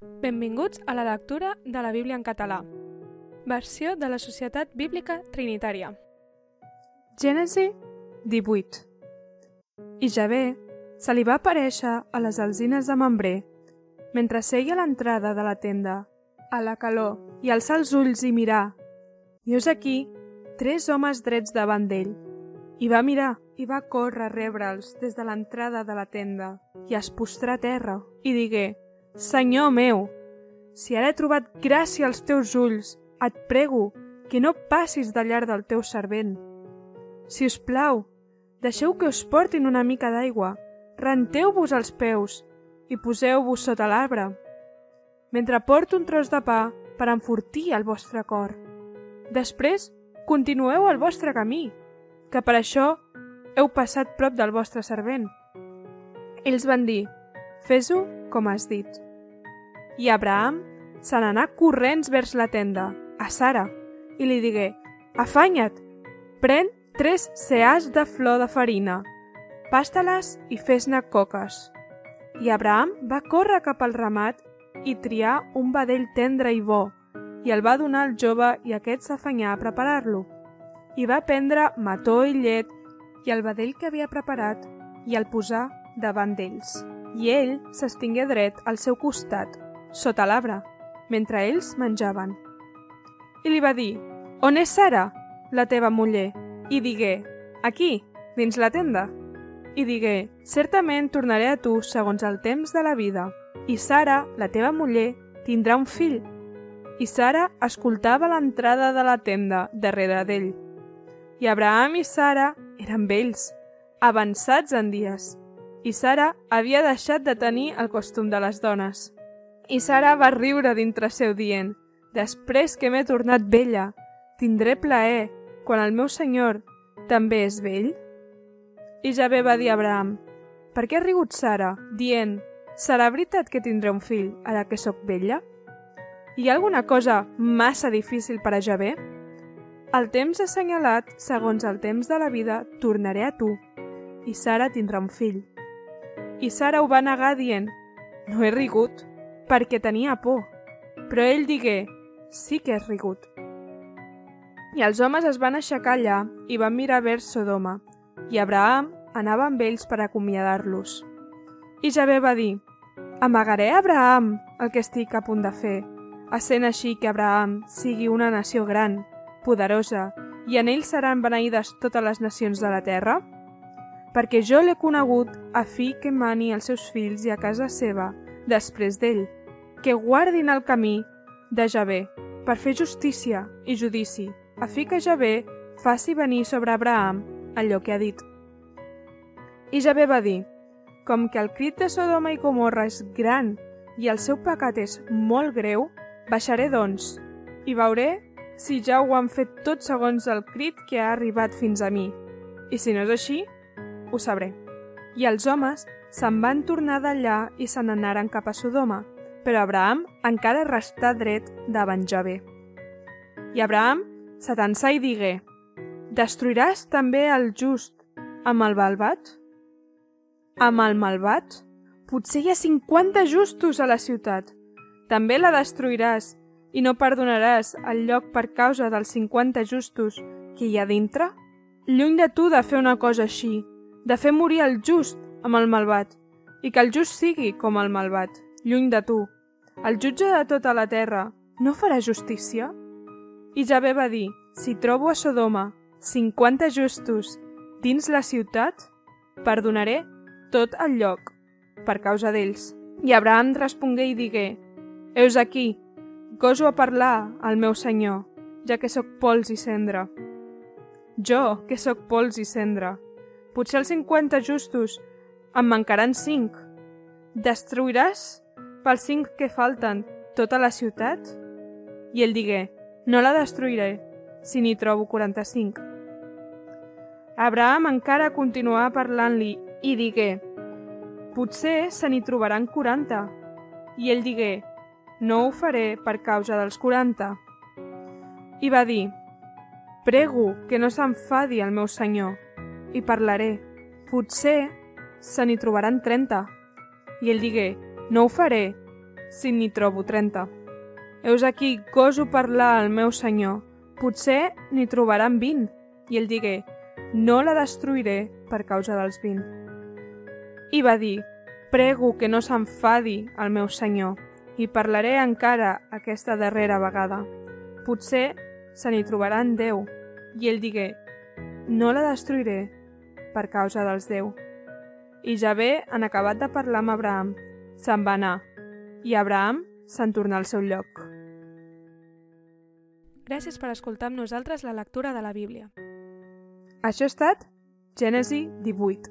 Benvinguts a la lectura de la Bíblia en català. Versió de la Societat Bíblica Trinitària. Gènesi 18 I Javé se li va aparèixer a les alzines de Mambré, mentre seia a l'entrada de la tenda, a la calor, i alçar els ulls i mirar. I us aquí tres homes drets davant d'ell. I va mirar i va córrer a rebre'ls des de l'entrada de la tenda i es postrà a terra i digué Senyor meu, si ara he trobat gràcia als teus ulls, et prego que no passis de llarg del teu servent. Si us plau, deixeu que us portin una mica d'aigua, renteu-vos els peus i poseu-vos sota l'arbre, mentre porto un tros de pa per enfortir el vostre cor. Després, continueu el vostre camí, que per això heu passat prop del vostre servent. Ells van dir, fes-ho com has dit. I Abraham se n'anà corrents vers la tenda, a Sara, i li digué, afanya't, pren tres sears de flor de farina, pasta-les i fes-ne coques. I Abraham va córrer cap al ramat i triar un vedell tendre i bo, i el va donar al jove i aquest s'afanyà a preparar-lo. I va prendre mató i llet i el vedell que havia preparat i el posar davant d'ells. I ell s'estingué dret al seu costat, sota l'arbre, mentre ells menjaven. I li va dir, on és Sara, la teva muller? I digué, aquí, dins la tenda. I digué, certament tornaré a tu segons el temps de la vida, i Sara, la teva muller, tindrà un fill. I Sara escoltava l'entrada de la tenda darrere d'ell. I Abraham i Sara eren vells, avançats en dies, i Sara havia deixat de tenir el costum de les dones. I Sara va riure dintre seu dient, després que m'he tornat vella, tindré plaer quan el meu senyor també és vell? I Javé va dir a Abraham, per què ha rigut Sara, dient, serà veritat que tindré un fill ara que sóc vella? Hi ha alguna cosa massa difícil per a Javé? El temps assenyalat, segons el temps de la vida, tornaré a tu, i Sara tindrà un fill. I Sara ho va negar dient, no he rigut, perquè tenia por. Però ell digué, sí que has rigut. I els homes es van aixecar allà i van mirar vers Sodoma, i Abraham anava amb ells per acomiadar-los. I Javé va dir, amagaré a Abraham el que estic a punt de fer, essent així que Abraham sigui una nació gran, poderosa, i en ell seran beneïdes totes les nacions de la terra? Perquè jo l'he conegut a fi que mani els seus fills i a casa seva, després d'ell, que guardin el camí de Javé, per fer justícia i judici, a fi que Javé faci venir sobre Abraham allò que ha dit. I Javé va dir, com que el crit de Sodoma i Gomorra és gran i el seu pecat és molt greu, baixaré doncs, i veuré si ja ho han fet tot segons el crit que ha arribat fins a mi. I si no és així, ho sabré. I els homes se'n van tornar d'allà i se n'anaren cap a Sodoma, però Abraham encara restà dret davant Javé. I Abraham s'atansà i digué, Destruiràs també el just amb el malvat? Amb el malvat? Potser hi ha 50 justos a la ciutat. També la destruiràs i no perdonaràs el lloc per causa dels 50 justos que hi ha dintre? Lluny de tu de fer una cosa així, de fer morir el just amb el malvat, i que el just sigui com el malvat, lluny de tu. El jutge de tota la terra no farà justícia? I Javé va dir, si trobo a Sodoma 50 justos dins la ciutat, perdonaré tot el lloc, per causa d'ells. I Abraham respongué i digué, Eus aquí, Goso a parlar al meu senyor, ja que sóc pols i cendra. Jo, que sóc pols i cendra. Potser els 50 justos em mancaran 5. Destruiràs pels 5 que falten tota la ciutat? I ell digué, no la destruiré, si n'hi trobo 45. Abraham encara continuava parlant-li i digué, potser se n'hi trobaran 40. I ell digué, no ho faré per causa dels 40. I va dir, prego que no s'enfadi el meu senyor, i parlaré, potser se n'hi trobaran 30. I ell digué, no ho faré, si n'hi trobo 30. Heus aquí, goso parlar al meu senyor. Potser n'hi trobaran 20. I ell digué, no la destruiré per causa dels 20. I va dir, prego que no s'enfadi el meu senyor i parlaré encara aquesta darrera vegada. Potser se n'hi trobaran 10. I ell digué, no la destruiré per causa dels 10. I Javé, en acabat de parlar amb Abraham, se'n va anar, i Abraham se'n tornà al seu lloc. Gràcies per escoltar amb nosaltres la lectura de la Bíblia. Això ha estat Gènesi 18.